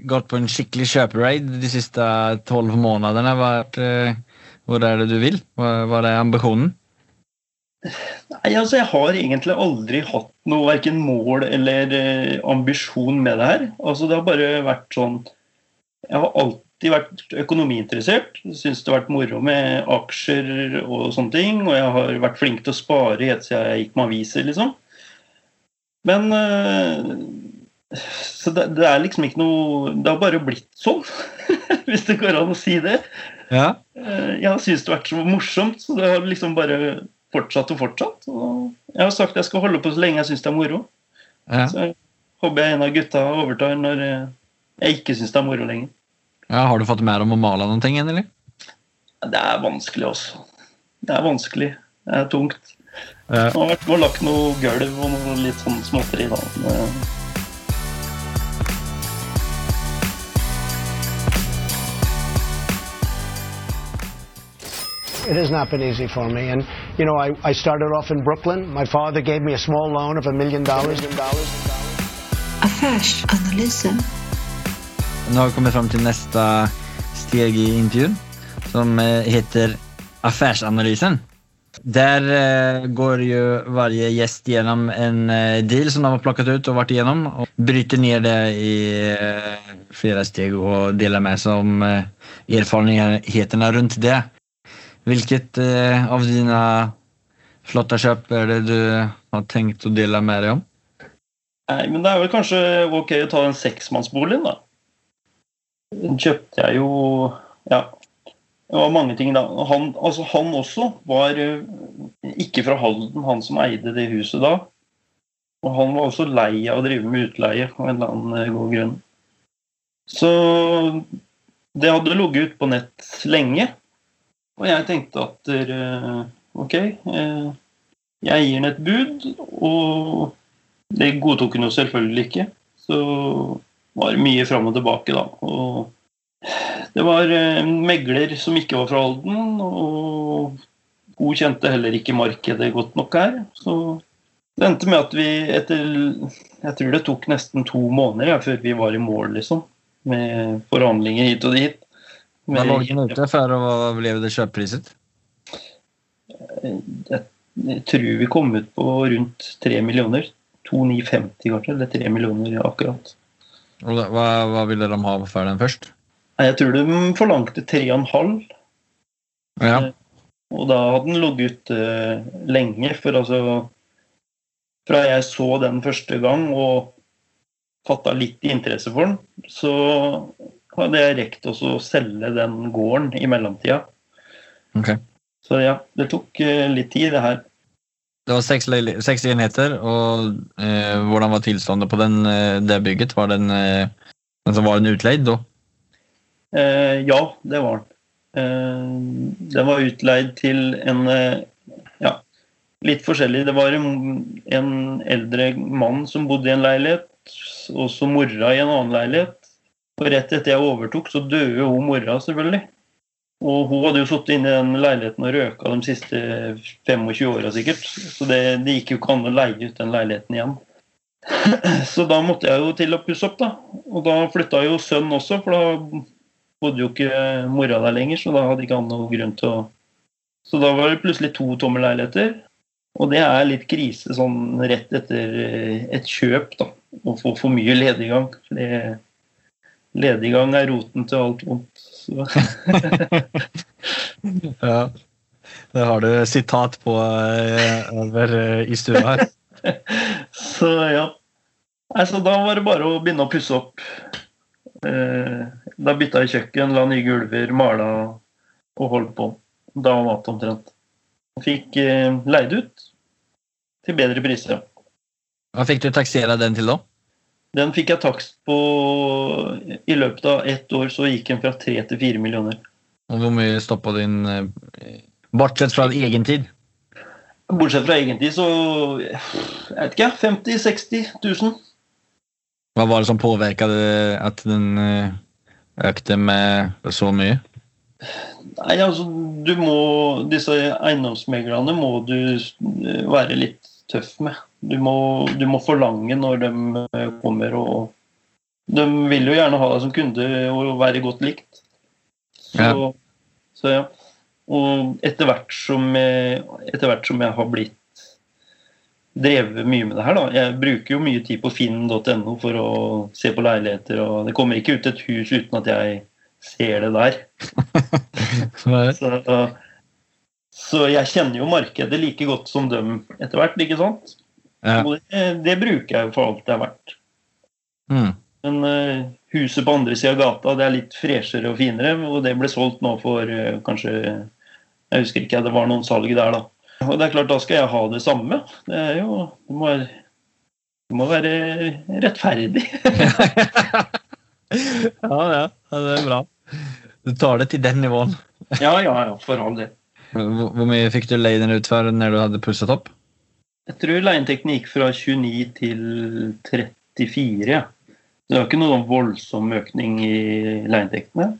gått på en skikkelig kjøperaid de siste tolv månedene. Hvor er det du vil? Hva er ambisjonen? Nei, altså Jeg har egentlig aldri hatt noe verken mål eller ambisjon med det her. Altså Det har bare vært sånn Jeg har alltid vært økonomiinteressert. Syns det har vært moro med aksjer og sånne ting. Og jeg har vært flink til å spare helt siden jeg gikk med aviser, liksom. Men Så det, det, er liksom ikke noe Det har bare blitt sånn, hvis det går an å si det. Ja. Jeg har syntes det har vært så morsomt, så det har liksom bare fortsatt og fortsatt. Og jeg har sagt jeg skal holde på så lenge jeg syns det er moro. Ja. Så håper jeg en av gutta overtar når jeg ikke syns det er moro lenger. Ja, har du fått mer om å male noen ting enn, eller? Det er vanskelig også. Det er vanskelig. Det er tungt. Det har vært lagt noe gulv og noe litt sånn småtteri, da. It has not been easy for me. And, you know, I, I started off in Brooklyn. My father gave me a small loan of a million dollars. Affærsanalyse. Nå har vi kommet fram til neste steg i intervjuen, som eh, heter affærsanalysen. Der eh, går jo varje gjest gjennom en eh, deal som de har plukket ut og vært igjennom, og bryter ned det i flere steg og deler med seg om erfarenhetene rundt det. Hvilket av dine flotte kjøp er det du har tenkt å dele med deg om? Nei, men det er vel kanskje ok å ta den seksmannsboligen, da. Kjøpte jeg jo Ja, det var mange ting da. Han, altså, han også var eh, ikke fra Halden, han som eide det huset da. Og han var også lei av å drive med utleie av en eller annen eh, god grunn. Så det hadde ligget ute på nett lenge. Og jeg tenkte at eh, ok, jeg gir den et bud, og det godtok hun jo selvfølgelig ikke. Så var mye fram og tilbake, da. Og det var eh, en megler som ikke var fra Halden, og hun kjente heller ikke markedet godt nok her. Så det endte med at vi etter Jeg tror det tok nesten to måneder ja, før vi var i mål, liksom. Med forhandlinger hit og dit. Hva lå den ute for, hva ble det kjøppriset? jeg, jeg tror vi kom ut på rundt tre millioner. 2950 kanskje, eller tre millioner akkurat. Hva, hva ville de ha for den først? Jeg tror de forlangte 3,5, Ja. og da hadde den ligget ute eh, lenge. For altså Fra jeg så den første gang og fatta litt interesse for den, så hadde jeg rekt å selge den gården i mellomtida. Okay. Så ja, det tok eh, litt tid, det her. Det var seks, seks enheter, og eh, hvordan var tilstanden på den, eh, det bygget? Var den, eh, altså var den utleid da? Eh, ja, det var den. Eh, den var utleid til en eh, ja, litt forskjellig. Det var en eldre mann som bodde i en leilighet, og så mora i en annen leilighet. Og rett etter jeg overtok, så døde hun mora, selvfølgelig. Og hun hadde jo sittet inne i den leiligheten og røka de siste 25 åra sikkert. Så det, det gikk jo ikke an å leie ut den leiligheten igjen. Så da måtte jeg jo til å pusse opp, da. Og da flytta jo sønnen også, for da bodde jo ikke mora der lenger, så da hadde ikke han noe grunn til å Så da var det plutselig to tomme leiligheter. Og det er litt krise sånn rett etter eh, et kjøp, da. Å få for mye lediggang. For det, lediggang er roten til alt vondt. Så, Ja. Det har du sitat på eh, over eh, i stua her. så ja. Altså, da var det bare å begynne å pusse opp. Eh, da bytta jeg kjøkken, la nye gulver, mala og holdt på. Da var mat omtrent. Fikk leid ut til bedre priser. Hva fikk du taksere den til da? Den fikk jeg takst på I løpet av ett år så gikk den fra tre til fire millioner. Og hvor mye stoppa din eh, Bortsett fra egen tid? Bortsett fra egen tid, så jeg vet ikke, 50 000-60 000. Hva var det som påvirket at den eh, økte med så mye? Nei, altså du må Disse eiendomsmeglerne må du eh, være litt tøff med. Du må, du må forlange når de eh, kommer og De vil jo gjerne ha deg som kunde og være godt likt. Så Ja. ja. Så ja. Og etter hvert som jeg, etter hvert som jeg har blitt drevet mye med det her, da Jeg bruker jo mye tid på finn.no for å se på leiligheter, og det kommer ikke ut et hus uten at jeg ser det der. Så, så jeg kjenner jo markedet like godt som dem etter hvert, ikke sant? Ja. Og det, det bruker jeg jo for alt det er verdt. Mm. Men uh, huset på andre sida av gata det er litt freshere og finere, og det ble solgt nå for uh, kanskje Jeg husker ikke, det var noen salg der, da. Og det er klart, da skal jeg ha det samme. Det er jo Det må være, det må være rettferdig. ja, ja, det er bra. Du tar det til den nivåen. ja, ja, ja, for all del. Hvor, hvor mye fikk du leid den ut for når du hadde pusset opp? Jeg tror leieinntekten gikk fra 29 til 34. Ja. Det var ikke noen voldsom økning i leieinntektene.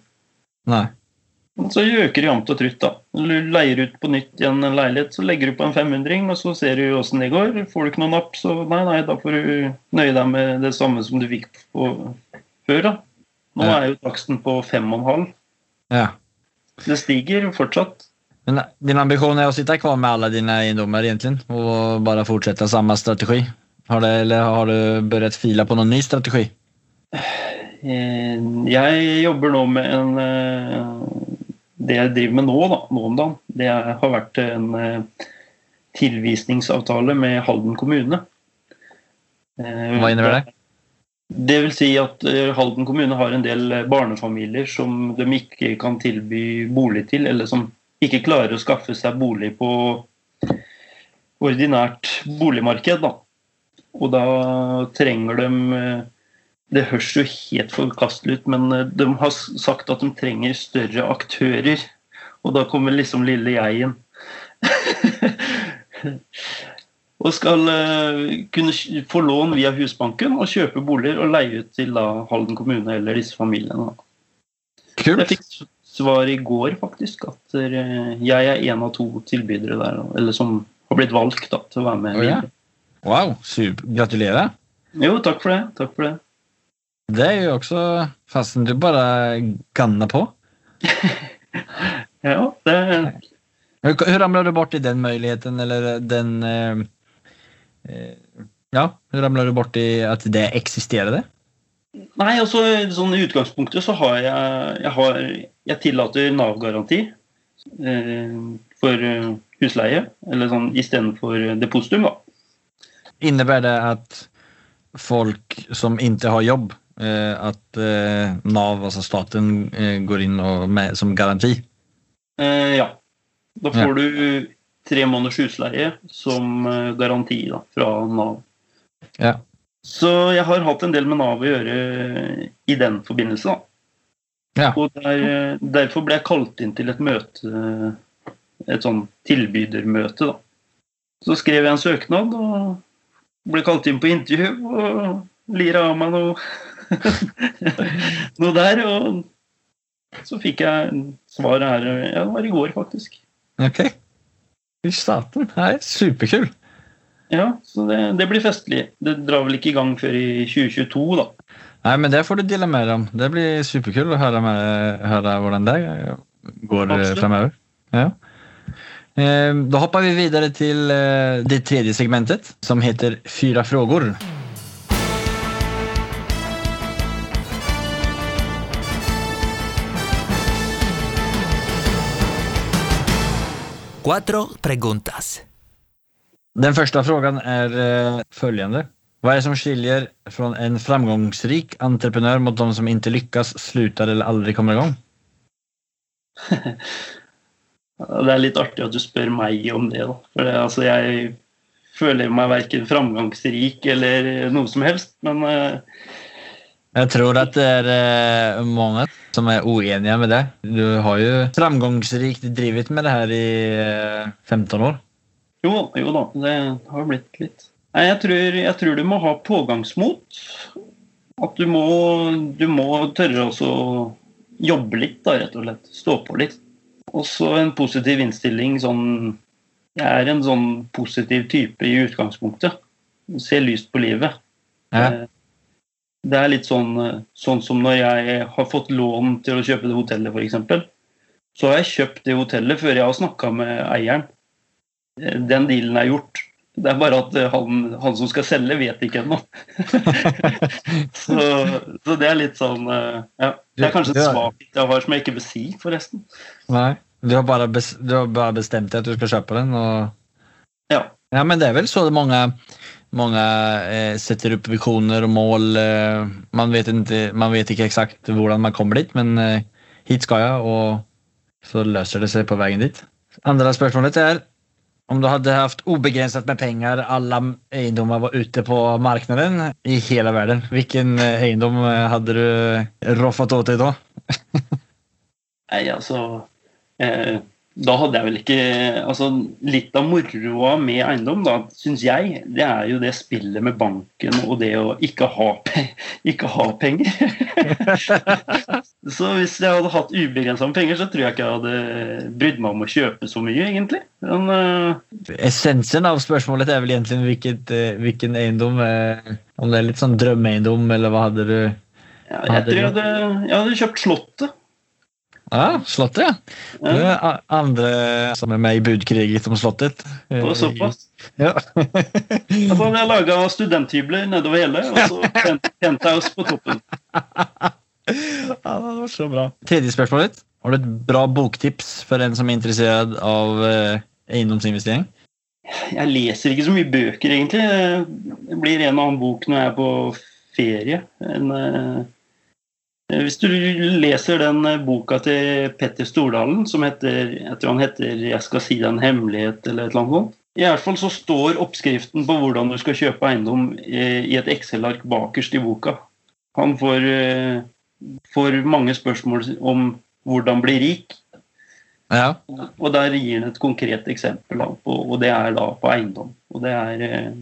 Nei. Så øker det jevnt og trutt. da. Du leier ut på nytt igjen en leilighet, så legger du på en 500-ring, og så ser du åssen det går. Får du ikke noen napp, så nei, nei, da får du nøye deg med det samme som du fikk på før. da. Nå Ja. er jo taksten på 5,5. Ja. Det stiger fortsatt. Men din ambisjon er å sitte kvar med alle dine eiendommer egentlig, og bare fortsette samme strategi? Har det, eller har du begynt file på noen ny strategi? Eh, Jeg jobber nå med en eh, Det jeg driver med nå, da, nå om dagen, det har vært en eh, tilvisningsavtale med Halden kommune. Hva innebærer det? Det vil si at Halden kommune har en del barnefamilier som de ikke kan tilby bolig til, eller som ikke klarer å skaffe seg bolig på ordinært boligmarked. Da. Og da trenger de eh, Det høres jo helt forkastelig ut, men eh, de har sagt at de trenger større aktører. Og da kommer liksom lille jeg inn. og skal eh, kunne få lån via Husbanken og kjøpe boliger og leie ut til da Halden kommune eller disse familiene. Kult. Jeg fikk svar i går faktisk at eh, jeg er en av to tilbydere der, eller som har blitt valgt da, til å være med. Oh, ja. Wow, super. Gratulerer. Jo, takk for det. Takk for det. Det er jo også Fasten du bare ganner på. Ja, det, Hvordan ramla du bort i den muligheten, eller den... Eh, eh, ja, hvordan ramla du bort i at det eksisterade? Nei, altså sånn i utgangspunktet så har jeg Jeg, har, jeg tillater Nav-garanti eh, for eh, husleie. Eller sånn istedenfor depositum, da. Innebærer det at folk som ikke har jobb, eh, at eh, NAV, altså staten, eh, går inn med, som garanti? Eh, ja. Da Ja. får du tre måneders husleie som eh, garanti da, fra Nav. Ja. Så jeg har hatt en del med Nav å gjøre i den forbindelse. da. Ja. Og der, derfor ble jeg kalt inn til et møte, et sånn tilbydermøte. da. Så skrev jeg en søknad og ble kalt inn på intervju og lira av meg noe, noe der. Og så fikk jeg svar her ja, det var i går, faktisk. Ok. Fy satan. Nei, superkul. Ja, så det, det blir festlig. Det drar vel ikke i gang før i 2022, da. Nei, men det får du dela med dem. Det blir superkult å høre, med, høre hvordan det går eh, Absolutt. fremover. Ja. Eh, Da hopper vi videre til eh, det tredje segmentet, som heter Fyra frågor. Cuatro preguntas. Den første frågan er eh, følgende. Hva er det som skiljer fra en framgångsrik entreprenør mot de som ikke lykkes, slutter eller aldri kommer i gang? Det er litt artig at du spør meg om det. da. For det, altså, jeg føler meg verken framgangsrik eller noe som helst. Men uh, Jeg tror at det er uh, mange som er uenige med det. Du har jo framgangsrikt drevet med det her i uh, 15 år. Jo, jo da, det har blitt litt. Nei, jeg tror, jeg tror du må ha pågangsmot. At du må, du må tørre å jobbe litt, da, rett og slett. Stå på litt. Og så en positiv innstilling. sånn Jeg er en sånn positiv type i utgangspunktet. Se lyst på livet. Ja. Eh, Det er litt sånn, sånn som når jeg har fått lån til å kjøpe det hotellet, f.eks. Så har jeg kjøpt det hotellet før jeg har snakka med eieren. Den dealen er gjort. Det er bare at eh, han, han som skal selge, vet ikke ennå. så, så det er litt sånn eh, Ja. Det er kanskje en Ja. svakhet jeg har som jeg ikke vil si, forresten. Nei. Du har bare, bes du har bare bestemt deg at du skal kjøpe den? Og... Ja. ja, men det er vel så det mange, mange eh, setter opp visjoner og mål. Eh, man, vet ikke, man vet ikke eksakt hvordan man kommer dit, men eh, hit skal jeg, og så løser det seg på veien dit. Andre spørsmålet er om du hadde hatt ubegrenset med penger, alle eiendommer var ute på markedet i hele verden, hvilken eh, eiendom eh, hadde du roffet åt deg da? Nei, altså eh, da hadde jeg vel ikke altså Litt av moroa med eiendom, da, syns jeg, det er jo det spillet med banken og det å ikke ha, pe ikke ha penger. så hvis jeg hadde hatt ubegrensa penger, så tror jeg ikke jeg hadde brydd meg om å kjøpe så mye, egentlig. Men, uh... Essensen av spørsmålet er vel egentlig hvilket, uh, hvilken eiendom uh, Om det er litt sånn drømmeeiendom, eller hva hadde du? Ja, jeg tror jeg hadde, jeg hadde kjøpt Slottet. Ja, Slottet, ja. Det er andre som er med i budkriget om Slottet. Og såpass. Ja. Da jeg laga studenthybler nedover hele, og så penthouse på toppen. Ja, det var så bra. Tredje spørsmålet. Har du et bra boktips for en som er interessert av eh, eiendomsinvestering? Jeg leser ikke så mye bøker, egentlig. Det blir en og annen bok når jeg er på ferie. En, eh, hvis du leser den eh, boka til Petter Stordalen som heter jeg tror han heter 'Jeg skal si deg en hemmelighet' eller et eller annet sånt. I hvert fall så står oppskriften på hvordan du skal kjøpe eiendom i et Excel-ark bakerst i boka. Han får, eh, får, mange spørsmål om hvordan bli rik. Ja. Og der gir han et konkret eksempel, på, og det er da på eiendom. Og det er eh,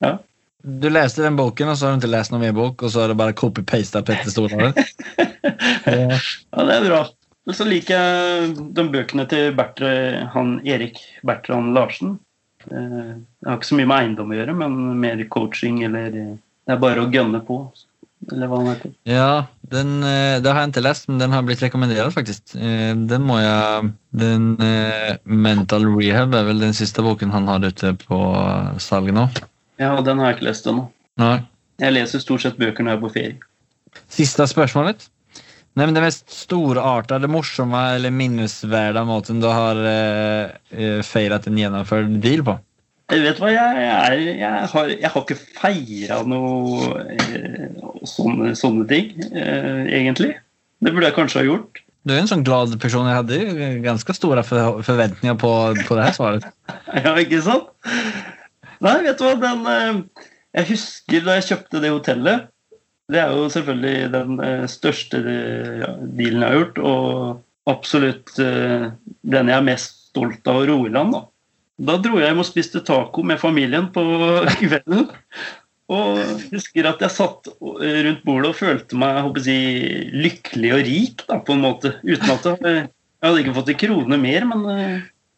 ja. Du leste den boken, og så har du ikke lest noen mer bok, og så har du bare copy-pasta Petter Stordalen? ja. ja, det er bra. Og så liker jeg de bøkene til Bertre, han Erik Bertrand Larsen. Eh, det har ikke så mye med eiendom å gjøre, men mer coaching eller Det er bare å gønne på. Eller hva han heter. Ja, den, eh, det har jeg ikke lest, men den har blitt rekommendert, faktisk. Eh, den må jeg Den Mental Rehab er vel den siste boken han har ute på salg nå. Ja, den har jeg ikke lest ennå. Jeg leser stort sett bøker når jeg er på ferie. Siste spørsmålet. Nevn det mest storartede, morsomme eller minnesverdige måten du har eh, feiret en gjennomført deal på? Jeg vet hva, jeg, er, jeg, har, jeg har, ikke feira noe eh, sånne, sånne, ting, eh, egentlig. Det burde jeg kanskje ha gjort. Du er en sånn glad person. Jeg hadde ganske store forventninger på, på det her svaret. ja, ikke sant? Nei, vet du hva, den eh, Jeg husker da jeg kjøpte det hotellet. Det er jo selvfølgelig den eh, største eh, dealen jeg har gjort, og absolutt den jeg er mest stolt av å ro i land. Da. da dro jeg hjem og spiste taco med familien på kvelden. Og husker at jeg satt rundt bordet og følte meg jeg, lykkelig og rik, da, på en måte. Uten at jeg, jeg hadde ikke fått en krone mer, men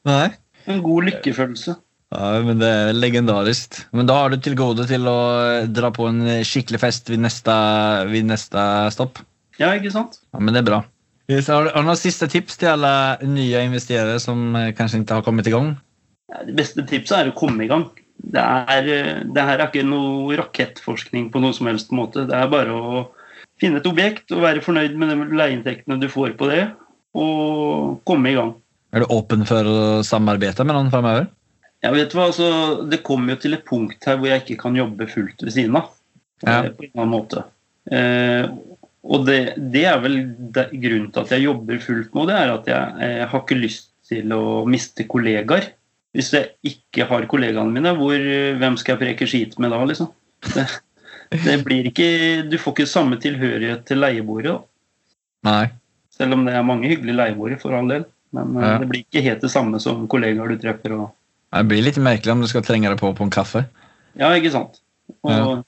Nei. en god lykkefølelse. Ja, men Det er legendarisk. Men da har du til gode til å dra på en skikkelig fest ved neste, ved neste stopp. Ja, ikke sant? Ja, Men det er bra. Har du noen siste tips til alle nye investerere som eh, kanskje ikke har kommet i gang? Ja, det beste tipset er å komme i gang. Det, er, eh, det her er ikke noe rakettforskning på noen som helst måte. Det er bare å finne et objekt og være fornøyd med de leieinntektene du får på det, og komme i gang. Er du åpen for å samarbeide med noen framover? Ja, vet du hva, altså, Det kommer jo til et punkt her hvor jeg ikke kan jobbe fullt ved siden av. Ja. Eh, på en annen måte. Eh, og det, det, er vel det, grunnen til at jeg jobber fullt nå, det er at jeg, jeg eh, har ikke lyst til å miste kollegaer. Hvis jeg ikke har kollegaene mine, hvor, hvem skal jeg preke skit med da, liksom? Det, det blir ikke, Du får ikke samme tilhørighet til leieboere. Nei. Selv om det er mange hyggelige leieboere, for all del. Men eh, ja. det blir ikke helt det samme som kollegaer du treffer. og det blir litt merkelig om du skal trenge deg på på en kaffe. Ja, ikke sant. Og ja.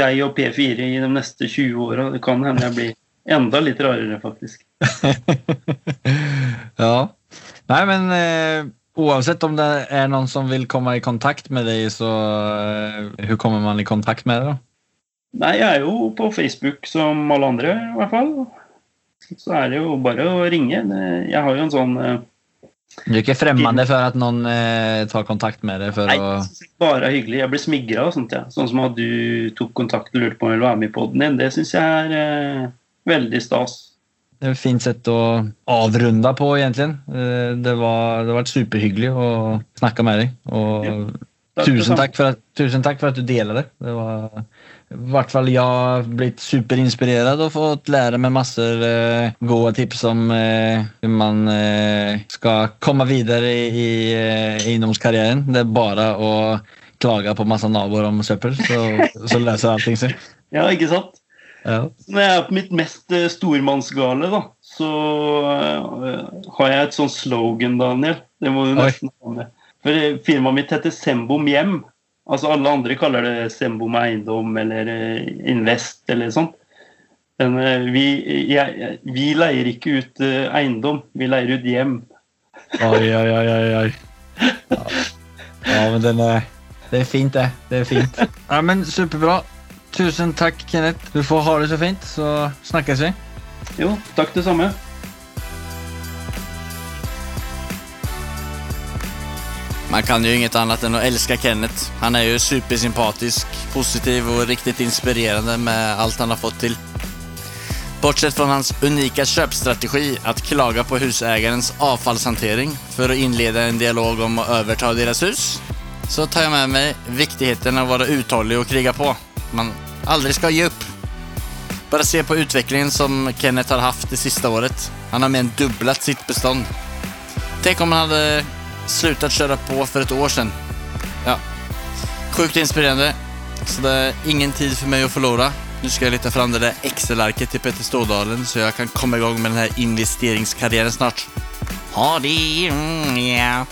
jeg og P4 i de neste 20 åra, det kan hende jeg blir enda litt rarere, faktisk. ja. Nei, men uh, uansett om det er noen som vil komme i kontakt med deg, så uh, Hvordan kommer man i kontakt med deg, da? Nei, jeg er jo på Facebook som alle andre, i hvert fall. Så er det jo bare å ringe. Jeg har jo en sånn uh, du er ikke fremmede for at noen eh, tar kontakt med deg? for Nei, å... bare hyggelig. Jeg blir smigra og sånt. Ja. Sånn som at du tok kontakt og lurte på om jeg ville være med i poden din. Det syns jeg er eh, veldig stas. Det er et fint sett å avrunde på, egentlig. Eh, det var, det var superhyggelig å snakke med deg. Og ja, tusen, takk at, tusen, takk for at, du deler det. Det var i hvert fall jeg har blitt superinspirert og fått lære meg masse eh, gode tips om eh, hvordan man eh, skal komme videre i, eh, eiendomskarrieren. Det er bare å klage på masse naboer om søppel, så, så løser allting seg. Ja, ikke sant? Ja. Når jeg er på mitt mest eh, stormannsgale, da, så eh, har jeg et sånn slogan, Daniel. Det må du Oi. nesten ha med. For firmaet mitt heter Sembom Hjem. Altså Alle andre kaller det Sembom Eiendom eller eh, Invest eller sånt. Men eh, vi, jeg, vi leier ikke ut eh, eiendom, vi leier ut hjem. Oi, oi, oi, oi, oi. Ja. ja, men den er Det er fint, det. Det er fint. Ja, men Superbra. Tusen takk, Kenneth. Du får ha det så fint, så snakkes vi. Jo, takk det samme. Man kan ju inget annat än att älska Kenneth. Han är ju supersympatisk, positiv och riktigt inspirerande med allt han har fått till. Bortsett från hans unika köpstrategi att klaga på husägarens avfallshantering för att inleda en dialog om att överta deras hus, så tar jag med mig viktigheten av att vara uthållig och kriga på. Man aldrig ska ge upp. Bara se på utvecklingen som Kenneth har haft det sista året. Han har mer än dubblat sitt bestånd. Tänk om han hade slutat köra på för ett år sedan. Ja, sjukt inspirerande. Så det är ingen tid för mig att förlora. Nu ska jag leta fram det där Excel-arket till Petter Stordalen så jag kan komma igång med den här investeringskarriären snart. Ha det! Mm, ja.